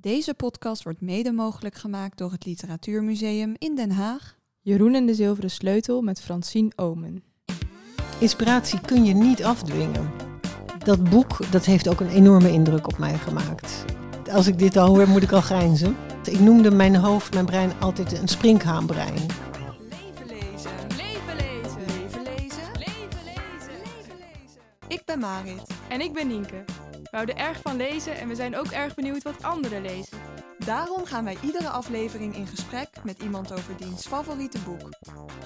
Deze podcast wordt mede mogelijk gemaakt door het Literatuurmuseum in Den Haag. Jeroen en de Zilveren Sleutel met Francine Omen. Inspiratie kun je niet afdwingen. Dat boek dat heeft ook een enorme indruk op mij gemaakt. Als ik dit al hoor, moet ik al grijnzen. Ik noemde mijn hoofd, mijn brein altijd een springhaanbrein. Leven lezen, leven lezen, leven lezen, leven lezen, leven lezen. Ik ben Marit. En ik ben Nienke. We houden erg van lezen en we zijn ook erg benieuwd wat anderen lezen. Daarom gaan wij iedere aflevering in gesprek met iemand over diens favoriete boek.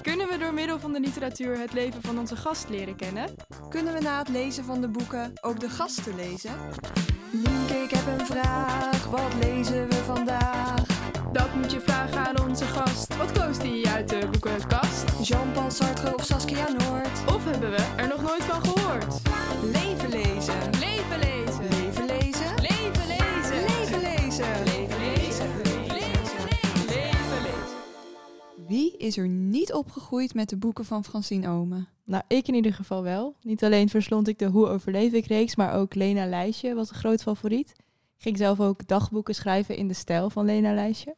Kunnen we door middel van de literatuur het leven van onze gast leren kennen? Kunnen we na het lezen van de boeken ook de gasten lezen? Nienke, ik heb een vraag. Wat lezen we vandaag? Dat moet je vragen aan onze gast. Wat koos die uit de boekenkast? Jean-Paul Sartre of Saskia Noord? Of hebben we er nog nooit van gehoord? Leven lezen. Leven is er niet opgegroeid met de boeken van Francine Omen? Nou, ik in ieder geval wel. Niet alleen verslond ik de Hoe overleef ik reeks, maar ook Lena Lijstje was een groot favoriet. Ik ging zelf ook dagboeken schrijven in de stijl van Lena Lijstje.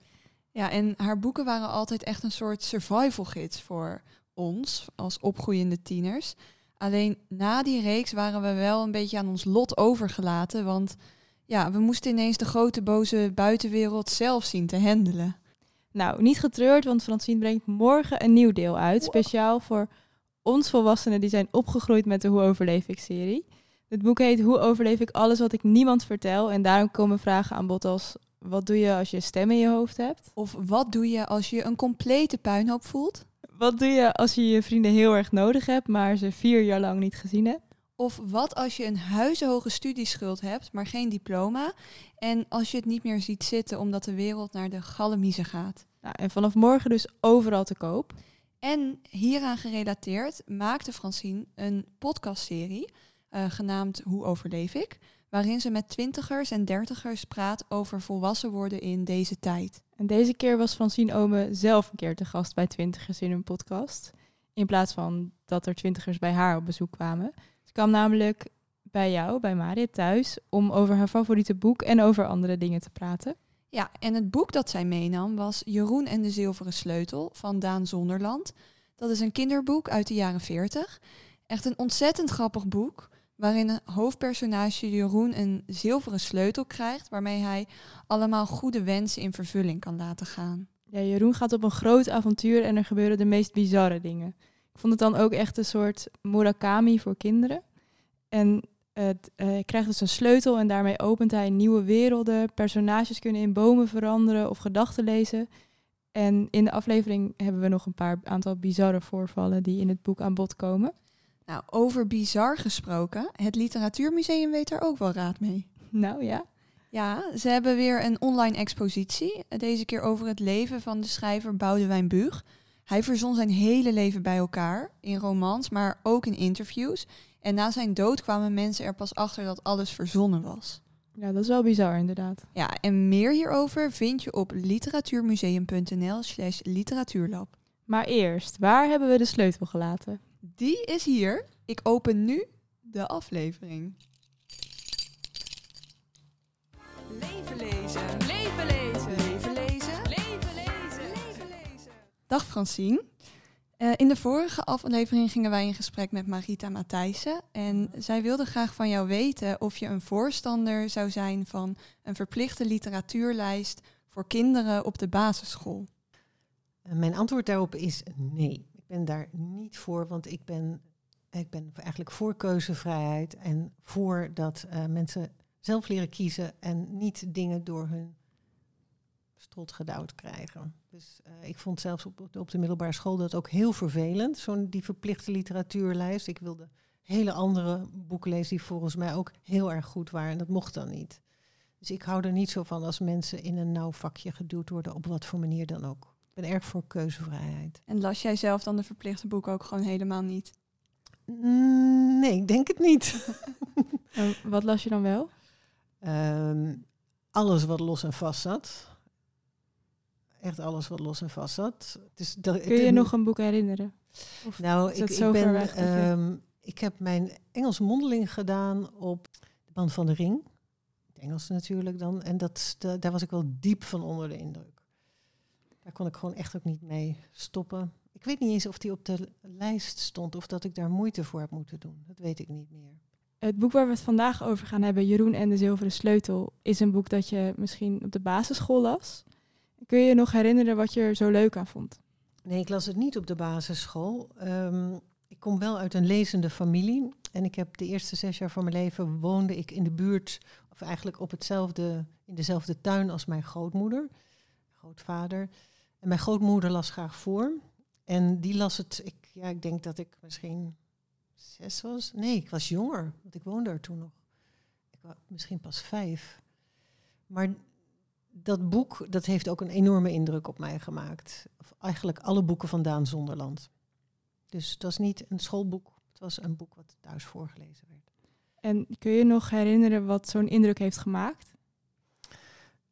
Ja, en haar boeken waren altijd echt een soort survival gids voor ons als opgroeiende tieners. Alleen na die reeks waren we wel een beetje aan ons lot overgelaten, want ja, we moesten ineens de grote boze buitenwereld zelf zien te handelen. Nou, niet getreurd, want Francine brengt morgen een nieuw deel uit. Speciaal voor ons volwassenen die zijn opgegroeid met de Hoe overleef ik serie. Het boek heet Hoe overleef ik alles wat ik niemand vertel. En daarom komen vragen aan bod als... Wat doe je als je stem in je hoofd hebt? Of wat doe je als je een complete puinhoop voelt? Wat doe je als je je vrienden heel erg nodig hebt, maar ze vier jaar lang niet gezien hebt? Of wat als je een huizenhoge studieschuld hebt, maar geen diploma? En als je het niet meer ziet zitten omdat de wereld naar de gallemiezen gaat? Nou, en vanaf morgen dus overal te koop. En hieraan gerelateerd maakte Francine een podcastserie eh, genaamd Hoe overleef ik? Waarin ze met twintigers en dertigers praat over volwassen worden in deze tijd. En deze keer was Francine Ome zelf een keer te gast bij Twintigers in een podcast. In plaats van dat er twintigers bij haar op bezoek kwamen. Kwam namelijk bij jou, bij Marit, thuis om over haar favoriete boek en over andere dingen te praten. Ja, en het boek dat zij meenam was Jeroen en de Zilveren Sleutel van Daan Zonderland. Dat is een kinderboek uit de jaren 40. Echt een ontzettend grappig boek, waarin een hoofdpersonage Jeroen een zilveren sleutel krijgt, waarmee hij allemaal goede wensen in vervulling kan laten gaan. Ja, Jeroen gaat op een groot avontuur en er gebeuren de meest bizarre dingen. Ik vond het dan ook echt een soort Murakami voor kinderen. En het, eh, hij krijgt dus een sleutel en daarmee opent hij nieuwe werelden. Personages kunnen in bomen veranderen of gedachten lezen. En in de aflevering hebben we nog een paar aantal bizarre voorvallen die in het boek aan bod komen. Nou, over bizar gesproken, het Literatuurmuseum weet daar ook wel raad mee. Nou ja. Ja, ze hebben weer een online expositie. Deze keer over het leven van de schrijver Boudewijn Buug. Hij verzon zijn hele leven bij elkaar, in romans, maar ook in interviews. En na zijn dood kwamen mensen er pas achter dat alles verzonnen was. Ja, dat is wel bizar inderdaad. Ja, en meer hierover vind je op literatuurmuseum.nl slash literatuurlab. Maar eerst, waar hebben we de sleutel gelaten? Die is hier. Ik open nu de aflevering. Leven lezen. Leven lezen. Dag Francine. Eh, in de vorige aflevering gingen wij in gesprek met Marita Matthijssen. En zij wilde graag van jou weten of je een voorstander zou zijn van een verplichte literatuurlijst voor kinderen op de basisschool. En Mijn antwoord daarop is nee. Ik ben daar niet voor, want ik ben, ik ben eigenlijk voor keuzevrijheid en voor dat eh, mensen zelf leren kiezen en niet dingen door hun strot gedouwd krijgen. Dus eh, ik vond zelfs op, op de middelbare school dat ook heel vervelend, zo'n die verplichte literatuurlijst. Ik wilde hele andere boeken lezen die volgens mij ook heel erg goed waren en dat mocht dan niet. Dus ik hou er niet zo van als mensen in een nauw vakje geduwd worden, op wat voor manier dan ook. Ik ben erg voor keuzevrijheid. En las jij zelf dan de verplichte boeken ook gewoon helemaal niet? Mm, nee, ik denk het niet. Wat las je dan wel? Ehm, alles wat los en vast zat. Echt alles wat los en vast zat. Dus dat, Kun je je nog een boek herinneren? Of Nou, ik, ik ben. weg ehm, ik heb mijn Engels mondeling gedaan op de band van de ring. het Engels natuurlijk dan. En dat, da- daar was ik wel diep van onder de indruk. Daar kon ik gewoon echt ook niet mee stoppen. Ik weet niet eens of die op de lijst stond of dat ik daar moeite voor heb moeten doen. Dat weet ik niet meer. Het boek waar we het vandaag over gaan hebben, Jeroen en de Zilveren Sleutel, is een boek dat je misschien op de basisschool las. Kun je je nog herinneren wat je er zo leuk aan vond? Nee, ik las het niet op de basisschool. Ehm, ik kom wel uit een lezende familie. En ik heb de eerste zes jaar van mijn leven woonde ik in de buurt, of eigenlijk op hetzelfde, in dezelfde tuin als mijn grootmoeder, grootvader. En mijn grootmoeder las graag voor. En die las het, ik, ja, ik denk dat ik misschien zes was. Nee, ik was jonger, want ik woonde er toen nog. Ik was misschien pas vijf. Maar dat boek, dat heeft ook een enorme indruk op mij gemaakt. Of eigenlijk alle boeken van Daan Zonderland. Dus het was niet een schoolboek, het was een boek wat thuis voorgelezen werd. En kun je nog herinneren wat zo'n indruk heeft gemaakt?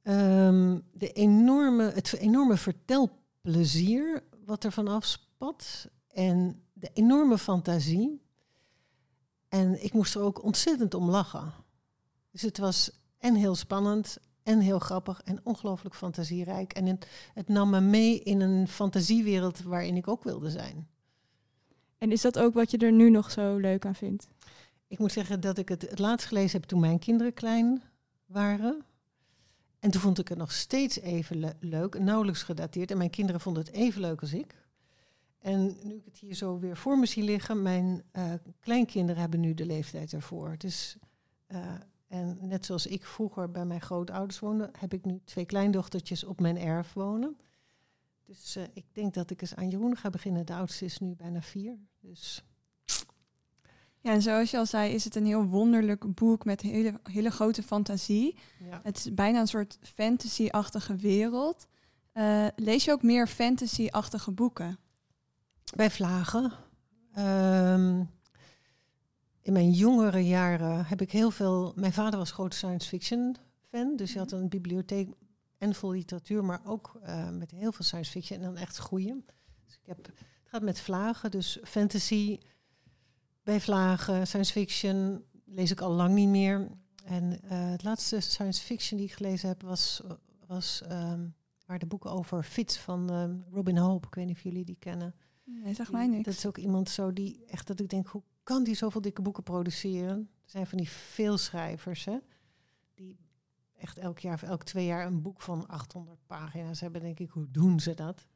Ehm, de enorme, het enorme vertelplezier wat er van afspat en de enorme fantasie. En ik moest er ook ontzettend om lachen. Dus het was en heel spannend en heel grappig en ongelooflijk fantasierijk. En het, het nam me mee in een fantasiewereld waarin ik ook wilde zijn. En is dat ook wat je er nu nog zo leuk aan vindt? Ik moet zeggen dat ik het het laatst gelezen heb toen mijn kinderen klein waren. En toen vond ik het nog steeds even le- leuk, nauwelijks gedateerd. En mijn kinderen vonden het even leuk als ik. En nu ik het hier zo weer voor me zie liggen, mijn eh, kleinkinderen hebben nu de leeftijd ervoor. Dus, eh, en net zoals ik vroeger bij mijn grootouders woonde, heb ik nu twee kleindochtertjes op mijn erf wonen. Dus eh, ik denk dat ik eens aan Jeroen ga beginnen. De oudste is nu bijna vier. Dus Ja, en zoals je al zei, is het een heel wonderlijk boek met hele, hele grote fantasie. ja. Het is bijna een soort fantasy-achtige wereld. Eh, lees je ook meer fantasy-achtige boeken? Bij Vlagen. Ehm, in mijn jongere jaren heb ik heel veel. Mijn vader was groot science fiction fan, dus hij had een bibliotheek en vol literatuur, maar ook eh, met heel veel science fiction en dan echt goede. Dus ik heb, het gaat met Vlagen, dus fantasy bij Vlagen, science fiction lees ik al lang niet meer. En eh, het laatste science fiction die ik gelezen heb was, was ehm, waar de boeken over Fitz van ehm, Robin Hope. Ik weet niet of jullie die kennen. Nee, zeg Die- mij niks. Dat is ook iemand zo die echt dat ik denk, hoe kan die zoveel dikke boeken produceren? Er zijn van die veelschrijvers, hè? Die echt elk jaar of elk twee jaar een boek van 800 pagina's hebben. denk ik, hoe doen ze dat?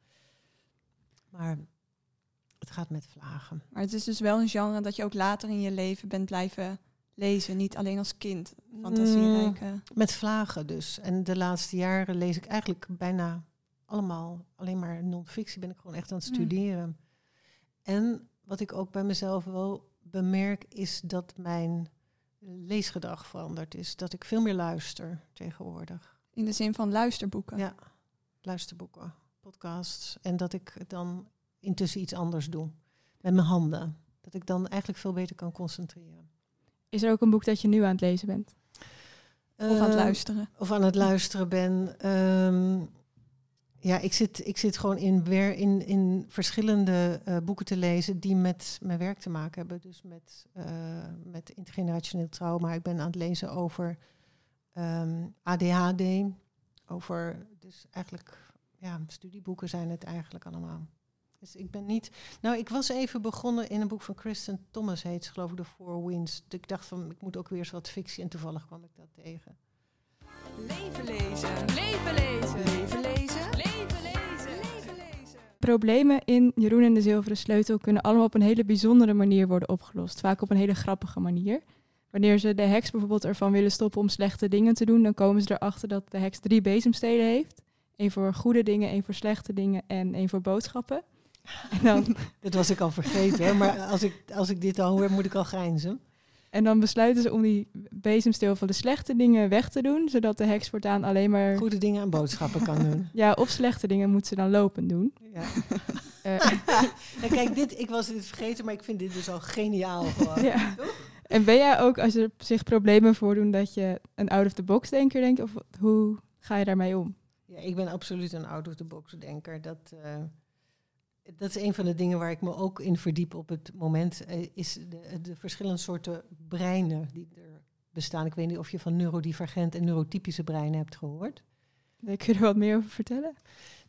Maar het gaat met vlagen. Maar het is dus wel een genre dat je ook later in je leven bent blijven lezen. Niet alleen als kind. Fantasierijke. Met vlagen dus. En de laatste jaren lees ik eigenlijk bijna allemaal alleen maar non-fictie. Ben ik gewoon echt aan het Mm. studeren. En wat ik ook bij mezelf wel bemerk, is dat mijn leesgedrag veranderd is. Dat ik veel meer luister tegenwoordig. In de zin van luisterboeken. Ja, luisterboeken, podcasts. En dat ik dan intussen iets anders doe. Met mijn handen. Dat ik dan eigenlijk veel beter kan concentreren. Is er ook een boek dat je nu aan het lezen bent? Of aan het Ehm, luisteren. of aan het luisteren ben. Ehm, ja, ik zit, ik zit gewoon in, wer, in, in verschillende eh, boeken te lezen die met mijn werk te maken hebben. Dus met, eh, met intergenerationeel trauma. Ik ben aan het lezen over ehm, ADHD. Over, dus eigenlijk, ja, studieboeken zijn het eigenlijk allemaal. Dus ik ben niet. Nou, ik was even begonnen in een boek van Kristen Thomas, heet geloof ik, The Four Winds. Ik dacht van, ik moet ook weer eens wat fictie en toevallig kwam ik dat tegen. Leven lezen. Leven lezen. Leven lezen. Problemen in Jeroen en de Zilveren Sleutel kunnen allemaal op een hele bijzondere manier worden opgelost. Vaak op een hele grappige manier. Wanneer ze de heks bijvoorbeeld ervan willen stoppen om slechte dingen te doen, dan komen ze erachter dat de heks drie bezemstelen heeft. Eén voor goede dingen, één voor slechte dingen en één voor boodschappen. En dan, Dat was ik al vergeten, maar als ik, als ik dit al hoor, moet ik al grijnzen. En dan besluiten ze om die bezemsteel van de slechte dingen weg te doen, zodat de heks voortaan alleen maar... Goede dingen en boodschappen kan doen. Ja, of slechte dingen moet ze dan lopend doen. Ja. Eh, Nou, kijk, dit, ik was dit vergeten, maar ik vind dit dus al geniaal gewoon. ja. En ben jij ook, als er zich problemen voordoen, dat je een out-of-the-box denker denkt? Of hoe ga je daarmee om? Ja, ik ben absoluut een out-of-the-box denker. Dat, eh, dat is een van de dingen waar ik me ook in verdiep op het moment. eh, is de, de verschillende soorten breinen die er bestaan. Ik weet niet of je van neurodivergent en neurotypische brein hebt gehoord. Kun je er wat meer over vertellen?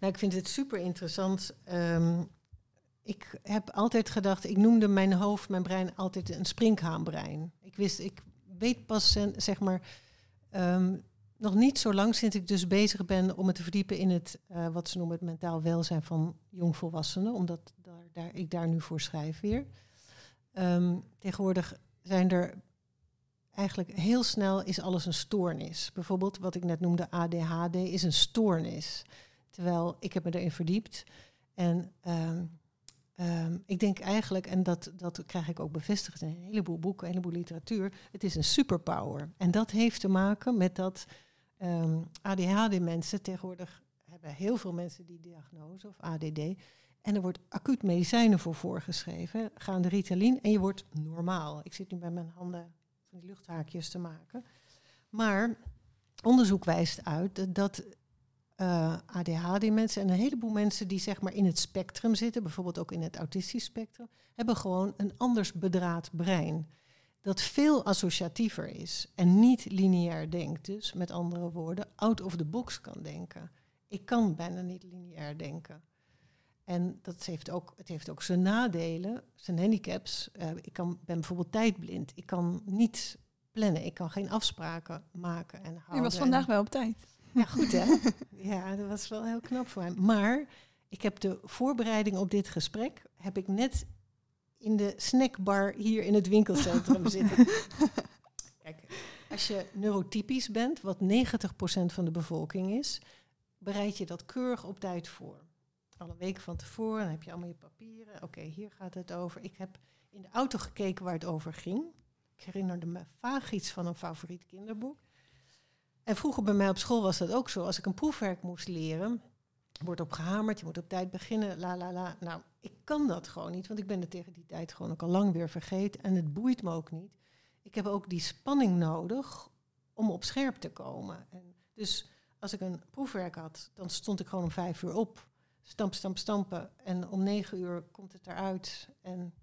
Nou, ik vind het super interessant. Ehm, ik heb altijd gedacht, ik noemde mijn hoofd, mijn brein altijd een springhaanbrein. Ik wist, ik weet pas, zeg maar, ehm, nog niet zo lang sinds ik dus bezig ben om me te verdiepen in het, uh, wat ze noemen het mentaal welzijn van jongvolwassenen, omdat daar, daar, ik daar nu voor schrijf weer. Ehm, tegenwoordig zijn er eigenlijk heel snel is alles een stoornis. Bijvoorbeeld wat ik net noemde ADHD is een stoornis. Terwijl ik heb me erin verdiept en ehm, ehm, ik denk eigenlijk, en dat, dat krijg ik ook bevestigd in een heleboel boeken, een heleboel literatuur, het is een superpower. En dat heeft te maken met dat ADHD-mensen tegenwoordig hebben heel veel mensen die diagnose of ADD. En er wordt acuut medicijnen voor voorgeschreven. Gaan de Ritalin en je wordt normaal. Ik zit nu bij mijn handen van die luchthaakjes te maken. Maar onderzoek wijst uit dat uh, eh, ADHD-mensen en een heleboel mensen die zeg maar in het spectrum zitten, bijvoorbeeld ook in het autistisch spectrum, hebben gewoon een anders bedraad brein. Dat veel associatiever is en niet lineair denkt. Dus met andere woorden, out of the box kan denken. Ik kan bijna niet lineair denken. En dat heeft ook, het heeft ook zijn nadelen, zijn handicaps. Uh, ik kan, ben bijvoorbeeld tijdblind. Ik kan niet plannen. Ik kan geen afspraken maken en houden. Je was vandaag wel op tijd. Ja, goed hè? ja, dat was wel heel knap voor hem. Maar ik heb de voorbereiding op dit gesprek... heb ik net in de snackbar hier in het winkelcentrum zitten. Kijk, als je neurotypisch bent, wat 90% van de bevolking is... bereid je dat keurig op tijd voor al een week van tevoren. Dan heb je allemaal je papieren. Oké, hier gaat het over. Ik heb in de auto gekeken waar het over ging. Ik herinnerde me vaag iets van een favoriet kinderboek. En vroeger bij mij op school was dat ook zo. Als ik een proefwerk moest leren, wordt op gehamerd, je moet op tijd beginnen, la la la. Nou, ik kan dat gewoon niet, want ik ben het tegen die tijd gewoon ook al lang weer vergeten. En het boeit me ook niet. Ik heb ook die spanning nodig om op scherp te komen. En dus als ik een proefwerk had, dan stond ik gewoon om vijf uur op stamp, stamp, stampen. En om negen uur komt het eruit. En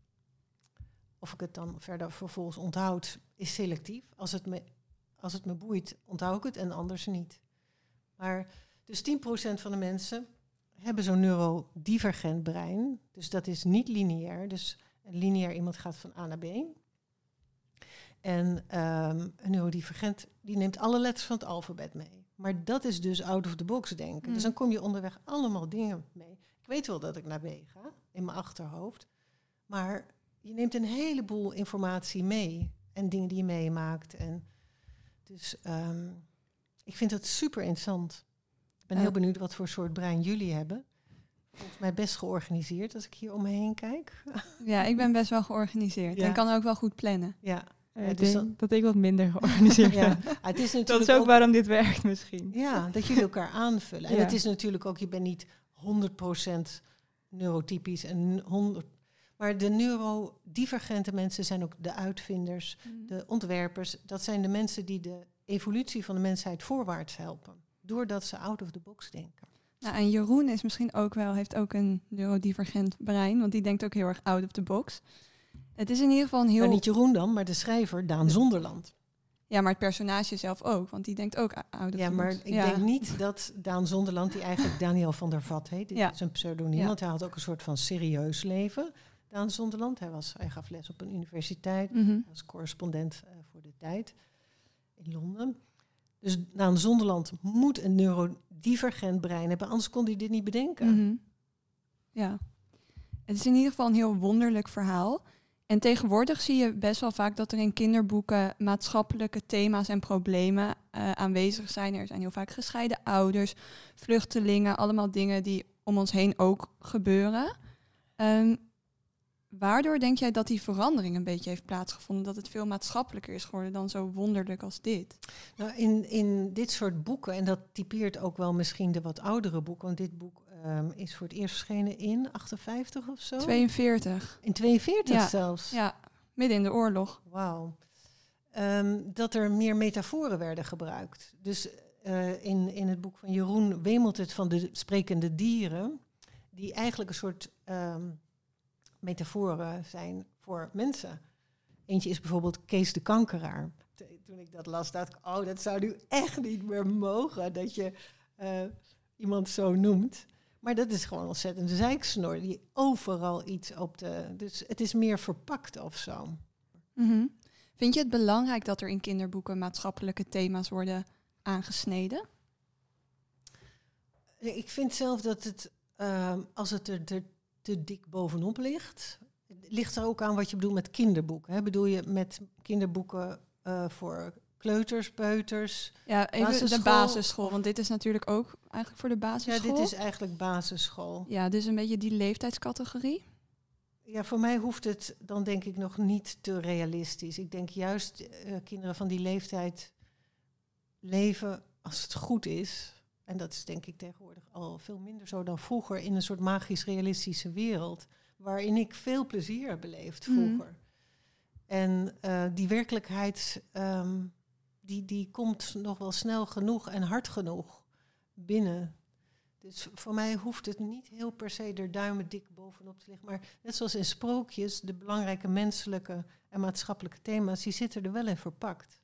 of ik het dan verder vervolgens onthoud, is selectief. Als het me, als het me boeit, onthoud ik het en anders niet. Maar dus 10% van de mensen hebben zo'n neurodivergent brein. Dus dat is niet lineair. Dus lineair iemand gaat van A naar B. En um, een neurodivergent die neemt alle letters van het alfabet mee. Maar dat is dus out of the box denken. Dus dan mm. kom je onderweg allemaal dingen mee. Ik weet wel dat ik naar B ga, in mijn achterhoofd. Maar je neemt een heleboel informatie mee. En dingen die je meemaakt. En dus um, ik vind het super interessant. Ik ben heel benieuwd wat voor soort brein jullie hebben. Volgens mij best georganiseerd als ik hier omheen kijk. Ja, ik ben best wel georganiseerd. En kan ook wel goed plannen. Ja, uh, ik denk dat ik wat minder georganiseerd ja. ben. het is natuurlijk dat is ook, waarom dit werkt misschien. Ja, dat jullie elkaar aanvullen. En het is natuurlijk ook, je bent niet 100% neurotypisch en 100 maar de neurodivergente mensen zijn ook de uitvinders, mhm. de ontwerpers. Dat zijn de mensen die de evolutie van de mensheid voorwaarts helpen. Doordat ze out of the box denken. Nou, en Jeroen is misschien ook wel, heeft ook een neurodivergent brein, want die denkt ook heel erg out of the box. Het is in ieder geval een heel... Nou, niet Jeroen dan, maar de schrijver Daan Zonderland. Ja, maar het personage zelf ook, want die denkt ook ouder. Ja, maar ik denk niet dat Daan Zonderland, die eigenlijk Daniel van der Vat heet, dit ja. is een pseudoniem, want hij had ook een soort van serieus leven. Daan Zonderland, hij, was, hij gaf les op een universiteit, mm -hmm. was correspondent uh, voor de tijd in Londen. Dus Daan Zonderland moet een neurodivergent brein hebben, anders kon hij dit niet bedenken. Mhm. Ja, het is in ieder geval een heel wonderlijk verhaal. En tegenwoordig zie je best wel vaak dat er in kinderboeken maatschappelijke thema's en problemen uh, aanwezig zijn. Er zijn heel vaak gescheiden ouders, vluchtelingen, allemaal dingen die om ons heen ook gebeuren. Um, waardoor denk jij dat die verandering een beetje heeft plaatsgevonden? Dat het veel maatschappelijker is geworden dan zo wonderlijk als dit? Nou, in, in dit soort boeken, en dat typeert ook wel misschien de wat oudere boeken, want dit boek um, is voor het eerst verschenen in 58 of zo? 42. In 42 zelfs? Ja, midden in de oorlog. Wauw. Um, dat er meer metaforen werden gebruikt. Dus uh, in, in het boek van Jeroen wemelt het van de sprekende dieren, die eigenlijk een soort um, metaforen zijn voor mensen. Eentje is bijvoorbeeld Kees de Kankeraar. toen ik dat las, dacht ik, oh, dat zou nu echt niet meer mogen dat je eh, iemand zo noemt. Maar dat is gewoon ontzettend zeiksnor die overal iets op de. Dus het is meer verpakt of zo. Mhm. Vind je het belangrijk dat er in kinderboeken maatschappelijke thema's worden aangesneden? Ik vind zelf dat het, ehm, als het er, er te dik bovenop ligt, ligt er ook aan wat je bedoelt met kinderboeken. Hè? Bedoel je met kinderboeken eh, voor kleuters, peuters? Ja, even Basisschool de basisschool, want dit is natuurlijk ook eigenlijk voor de Ja, basisschool. dit is eigenlijk basisschool. Ja, dus een beetje die leeftijdscategorie. Ja, voor mij hoeft het dan denk ik nog niet te realistisch. Ik denk juist eh, kinderen van die leeftijd leven als het goed is. En dat is denk ik tegenwoordig al veel minder zo dan vroeger in een soort magisch-realistische wereld. Waarin ik veel plezier heb beleefd Mhm. vroeger. En eh, die werkelijkheid, ehm, die, die komt nog wel snel genoeg en hard genoeg binnen. Dus voor mij hoeft het niet heel per se er duimen dik bovenop te liggen. Maar net zoals in sprookjes, de belangrijke menselijke en maatschappelijke thema's, die zitten er wel in verpakt.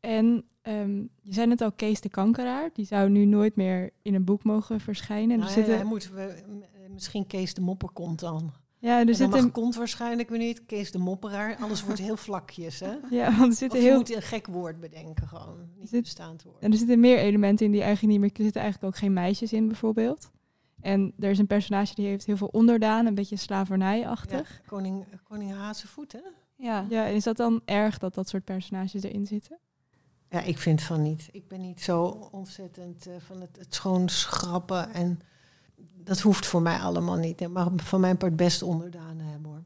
En ehm, je zei net al Kees de Kankeraar. Die zou nu nooit meer in een boek mogen verschijnen. Nou, er zitten, hij moet we, misschien Kees de Mopperkont dan. ja, er zitten, mag kont waarschijnlijk weer niet. Kees de Mopperaar. Alles wordt heel vlakjes, hè? ja, want er zitten je heel, moet een gek woord bedenken gewoon. Niet Zit- bestaand woord. en er zitten meer elementen in die eigenlijk niet meer... Er zitten eigenlijk ook geen meisjes in, bijvoorbeeld. En er is een personage die heeft heel veel onderdaan, een beetje Ja, slavernijachtig. koning, koning Hazenvoet, hè? Ja. Ja. en is dat dan erg dat dat soort personages erin zitten? Ja, ik vind van niet. Ik ben niet zo ontzettend eh, van het, het schoon schrappen. En dat hoeft voor mij allemaal niet. Mag van mijn part best onderdanen hebben hoor.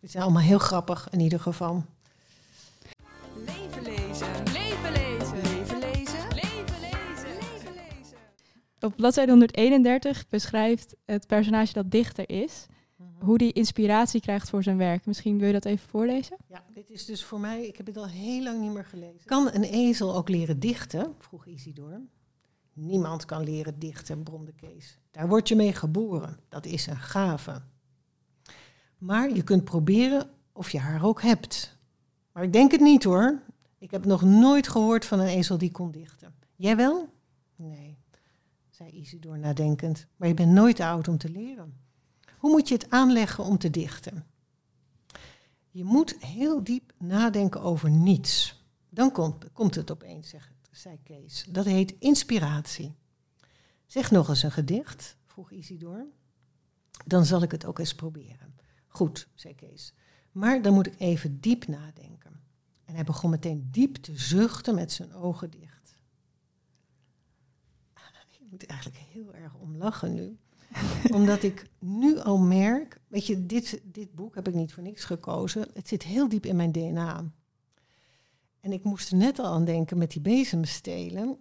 Het zijn allemaal heel grappig in ieder geval. Leven lezen. Leven lezen. Leven lezen. Leven lezen. Leven lezen. Op bladzijde 131 beschrijft het personage dat dichter is... hoe die inspiratie krijgt voor zijn werk. Misschien wil je dat even voorlezen? Ja, dit is dus voor mij, ik heb het al heel lang niet meer gelezen. Kan een ezel ook leren dichten? vroeg Isidor. Niemand kan leren dichten, bromde Kees. Daar word je mee geboren. Dat is een gave. Maar je kunt proberen of je haar ook hebt. Maar ik denk het niet hoor. Ik heb nog nooit gehoord van een ezel die kon dichten. Jij wel? Nee, zei Isidor nadenkend. Maar je bent nooit te oud om te leren. Hoe moet je het aanleggen om te dichten? Je moet heel diep nadenken over niets. Dan komt, komt het opeens, zegt, zei Kees. Dat heet inspiratie. Zeg nog eens een gedicht, vroeg Isidor. Dan zal ik het ook eens proberen. Goed, zei Kees. Maar dan moet ik even diep nadenken. En hij begon meteen diep te zuchten met zijn ogen dicht. Ik moet eigenlijk heel erg om lachen nu omdat ik nu al merk, weet je, dit, dit boek heb ik niet voor niks gekozen. Het zit heel diep in mijn DNA. En ik moest er net al aan denken met die bezemstelen.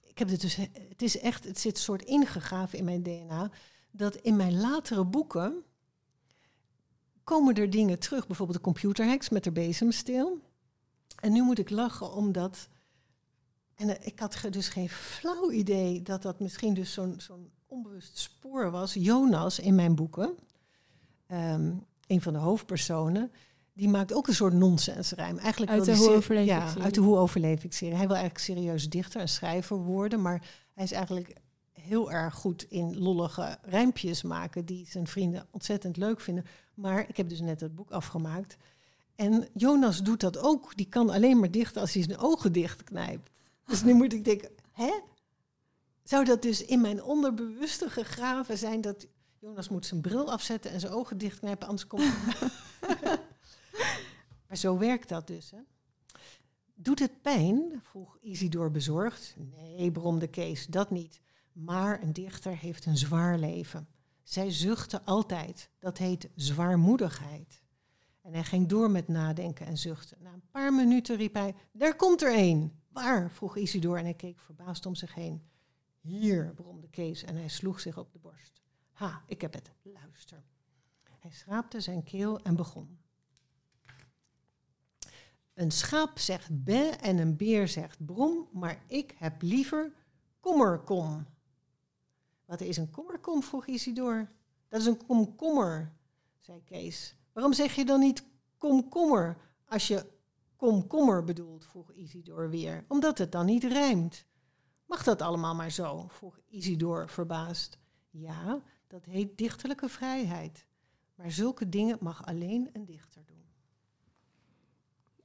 Ik heb het dus, het is echt, het zit soort ingegraven in mijn DNA. Dat in mijn latere boeken komen er dingen terug. Bijvoorbeeld de computerhacks met de bezemsteel. En nu moet ik lachen omdat. En ik had dus geen flauw idee dat dat misschien dus zo'n zo'n onbewust spoor was. Jonas in mijn boeken, ehm, een van de hoofdpersonen, die maakt ook een soort nonsensrijm. Eigenlijk Uit de Hoe overleef ik Ja, uit de Hoe overleef ik serie. Hij wil eigenlijk serieus dichter en schrijver worden, maar hij is eigenlijk heel erg goed in lollige rijmpjes maken die zijn vrienden ontzettend leuk vinden. Maar ik heb dus net het boek afgemaakt. En Jonas doet dat ook. Die kan alleen maar dichten als hij zijn ogen dicht knijpt. Dus nu moet ik denken, hè? Zou dat dus in mijn onderbewuste gegraven zijn dat Jonas moet zijn bril afzetten en zijn ogen dichtknijpen, anders komt Maar zo werkt dat dus, hè? Doet het pijn? vroeg Isidor bezorgd. Nee, bromde Kees, dat niet. Maar een dichter heeft een zwaar leven. Zij zuchtte altijd. Dat heet zwaarmoedigheid. En hij ging door met nadenken en zuchten. Na een paar minuten riep hij: Daar komt er een. Waar? vroeg Isidor en hij keek verbaasd om zich heen. Hier, bromde Kees en hij sloeg zich op de borst. Ha, ik heb het. Luister. Hij schraapte zijn keel en begon. Een schaap zegt be en een beer zegt brom, maar ik heb liever kommerkom. Wat is een kommerkom? vroeg Isidor. Dat is een komkommer, zei Kees. Waarom zeg je dan niet komkommer? als je komkommer bedoelt, vroeg Isidor weer, omdat het dan niet rijmt. Mag dat allemaal maar zo? vroeg Isidor verbaasd. Ja, dat heet dichterlijke vrijheid. Maar zulke dingen mag alleen een dichter doen.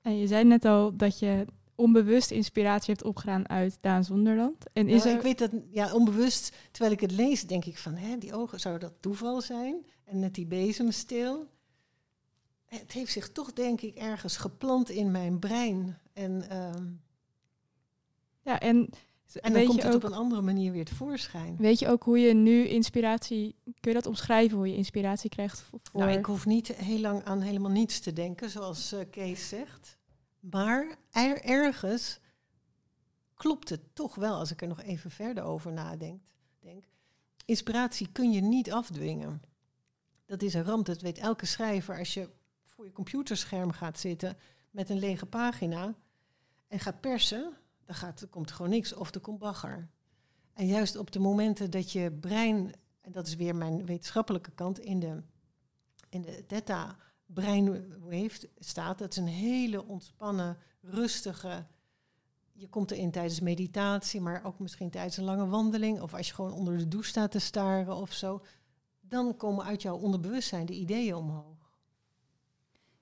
En je zei net al dat je onbewust inspiratie hebt opgedaan uit Daan Zonderland. En is Nou, er... Ik weet dat, ja, onbewust, terwijl ik het lees, denk ik van, hè, die ogen, zou dat toeval zijn? En net die bezemstil. Het heeft zich toch, denk ik, ergens geplant in mijn brein. En, ehm, Ja, en, en dan komt je het ook, op een andere manier weer tevoorschijn. weet je ook hoe je nu inspiratie... Kun je dat omschrijven, hoe je inspiratie krijgt voor... Nou, ik hoef niet heel lang aan helemaal niets te denken, zoals eh, Kees zegt. Maar er, ergens klopt het toch wel, als ik er nog even verder over nadenk. Denk, inspiratie kun je niet afdwingen. Dat is een ramp, dat weet elke schrijver. Als je voor je computerscherm gaat zitten met een lege pagina en gaat persen, dan, gaat, dan komt er gewoon niks of er komt bagger. En juist op de momenten dat je brein, en dat is weer mijn wetenschappelijke kant, in de, in de theta brainwave staat, dat is een hele ontspannen, rustige. Je komt erin tijdens meditatie, maar ook misschien tijdens een lange wandeling, of als je gewoon onder de douche staat te staren of zo. Dan komen uit jouw onderbewustzijn de ideeën omhoog.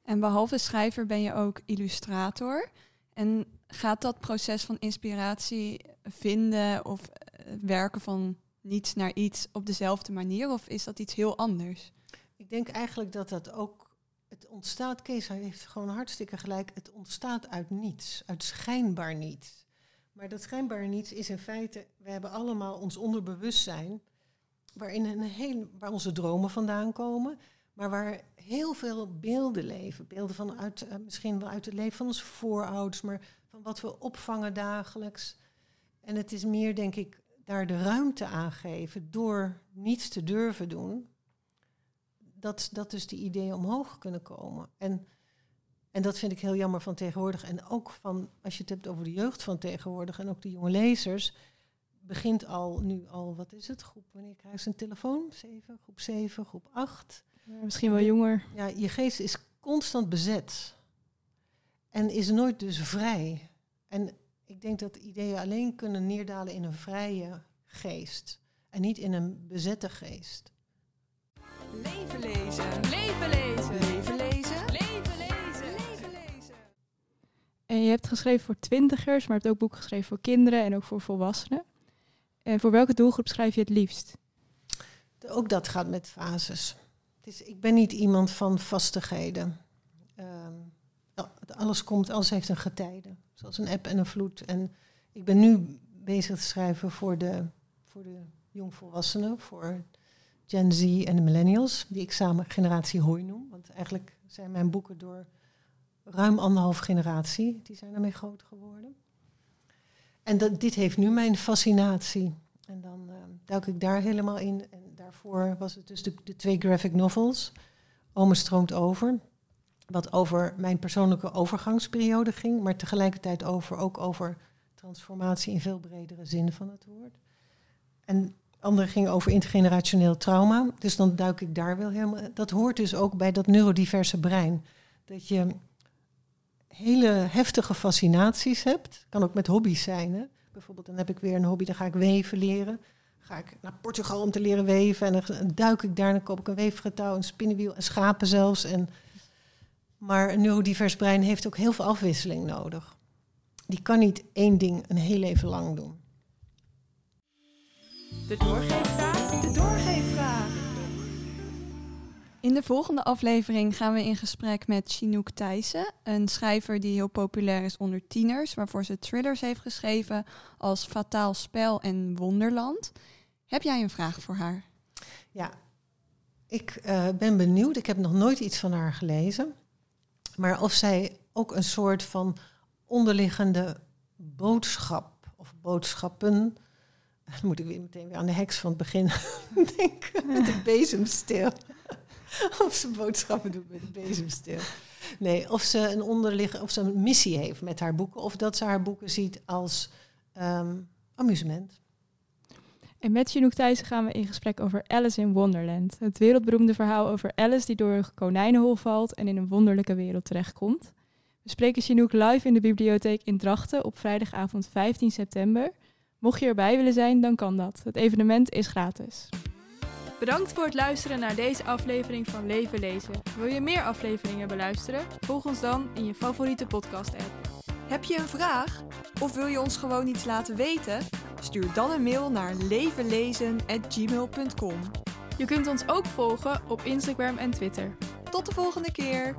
En behalve schrijver ben je ook illustrator. En gaat dat proces van inspiratie vinden of eh, werken van niets naar iets op dezelfde manier? Of is dat iets heel anders? Ik denk eigenlijk dat dat ook. Het ontstaat, Kees heeft gewoon hartstikke gelijk. Het ontstaat uit niets, uit schijnbaar niets. Maar dat schijnbaar niets is in feite. We hebben allemaal ons onderbewustzijn. Waarin een heel, waar onze dromen vandaan komen. Maar waar heel veel beelden leven. Beelden van uit, eh, misschien wel uit het leven van onze voorouders. Maar van wat we opvangen dagelijks. En het is meer, denk ik, daar de ruimte aan geven. Door niets te durven doen dat, dat dus die ideeën omhoog kunnen komen. En, en dat vind ik heel jammer van tegenwoordig. En ook van, als je het hebt over de jeugd van tegenwoordig en ook de jonge lezers, begint al nu al, wat is het, groep, wanneer krijg je een telefoon? Groep 7, groep 8. Misschien wel jonger. Ja, je geest is constant bezet. En is nooit dus vrij. En ik denk dat ideeën alleen kunnen neerdalen in een vrije geest. En niet in een bezette geest. Leven lezen. Leven lezen. Leven lezen. Leven lezen. Leven lezen. En je hebt geschreven voor twintigers, maar je hebt ook boeken geschreven voor kinderen en ook voor volwassenen. En voor welke doelgroep schrijf je het liefst? Ook dat gaat met fases. Het is, ik ben niet iemand van vastigheden. Ehm, al- alles komt, alles heeft een getijde. Zoals een eb en een vloed. En ik ben nu bezig te schrijven voor de, voor de jongvolwassenen, voor Gen Z en de millennials, die ik samen generatie hooi noem. Want eigenlijk zijn mijn boeken door ruim anderhalf generatie, die zijn ermee groot geworden. En dat, dit heeft nu mijn fascinatie. En dan eh, duik ik daar helemaal in. En daarvoor was het dus de, de twee graphic novels. Ome stroomt over. Wat over mijn persoonlijke overgangsperiode ging. Maar tegelijkertijd over, ook over transformatie in veel bredere zin van het woord. En andere ging over intergenerationeel trauma. Dus dan duik ik daar wel helemaal... Dat hoort dus ook bij dat neurodiverse brein. Dat je hele heftige fascinaties hebt. Kan ook met hobby's zijn. Hè? Bijvoorbeeld, dan heb ik weer een hobby, dan ga ik weven leren. Ga ik naar Portugal om te leren weven. En dan duik ik daar, dan koop ik een weefgetouw, een spinnenwiel en schapen zelfs. En, maar een neurodivers brein heeft ook heel veel afwisseling nodig. Die kan niet één ding een heel leven lang doen. De doorgeefvraag. De doorgeefvraag. In de volgende aflevering gaan we in gesprek met Chinook Thijssen, een schrijver die heel populair is onder tieners, waarvoor ze thrillers heeft geschreven als Fataal Spel en Wonderland. Heb jij een vraag voor haar? Ja, ik eh, ben benieuwd. Ik heb nog nooit iets van haar gelezen. Maar of zij ook een soort van onderliggende boodschap of boodschappen. Dan moet ik weer meteen weer aan de heks van het begin denken. Met de bezemsteel. of ze boodschappen doet met de bezemsteel. Nee, of ze een onderliggende, of ze een missie heeft met haar boeken. Of dat ze haar boeken ziet als ehm, amusement. En met Chinook Thijssen gaan we in gesprek over Alice in Wonderland. Het wereldberoemde verhaal over Alice die door een konijnenhol valt en in een wonderlijke wereld terechtkomt. We spreken Chinook live in de bibliotheek in Drachten op vrijdagavond 15 september. Mocht je erbij willen zijn, dan kan dat. Het evenement is gratis. Bedankt voor het luisteren naar deze aflevering van Leven Lezen. Wil je meer afleveringen beluisteren? Volg ons dan in je favoriete podcast-app. Heb je een vraag? Of wil je ons gewoon iets laten weten? Stuur dan een mail naar levenlezen.gmail.com. Je kunt ons ook volgen op Instagram en Twitter. Tot de volgende keer!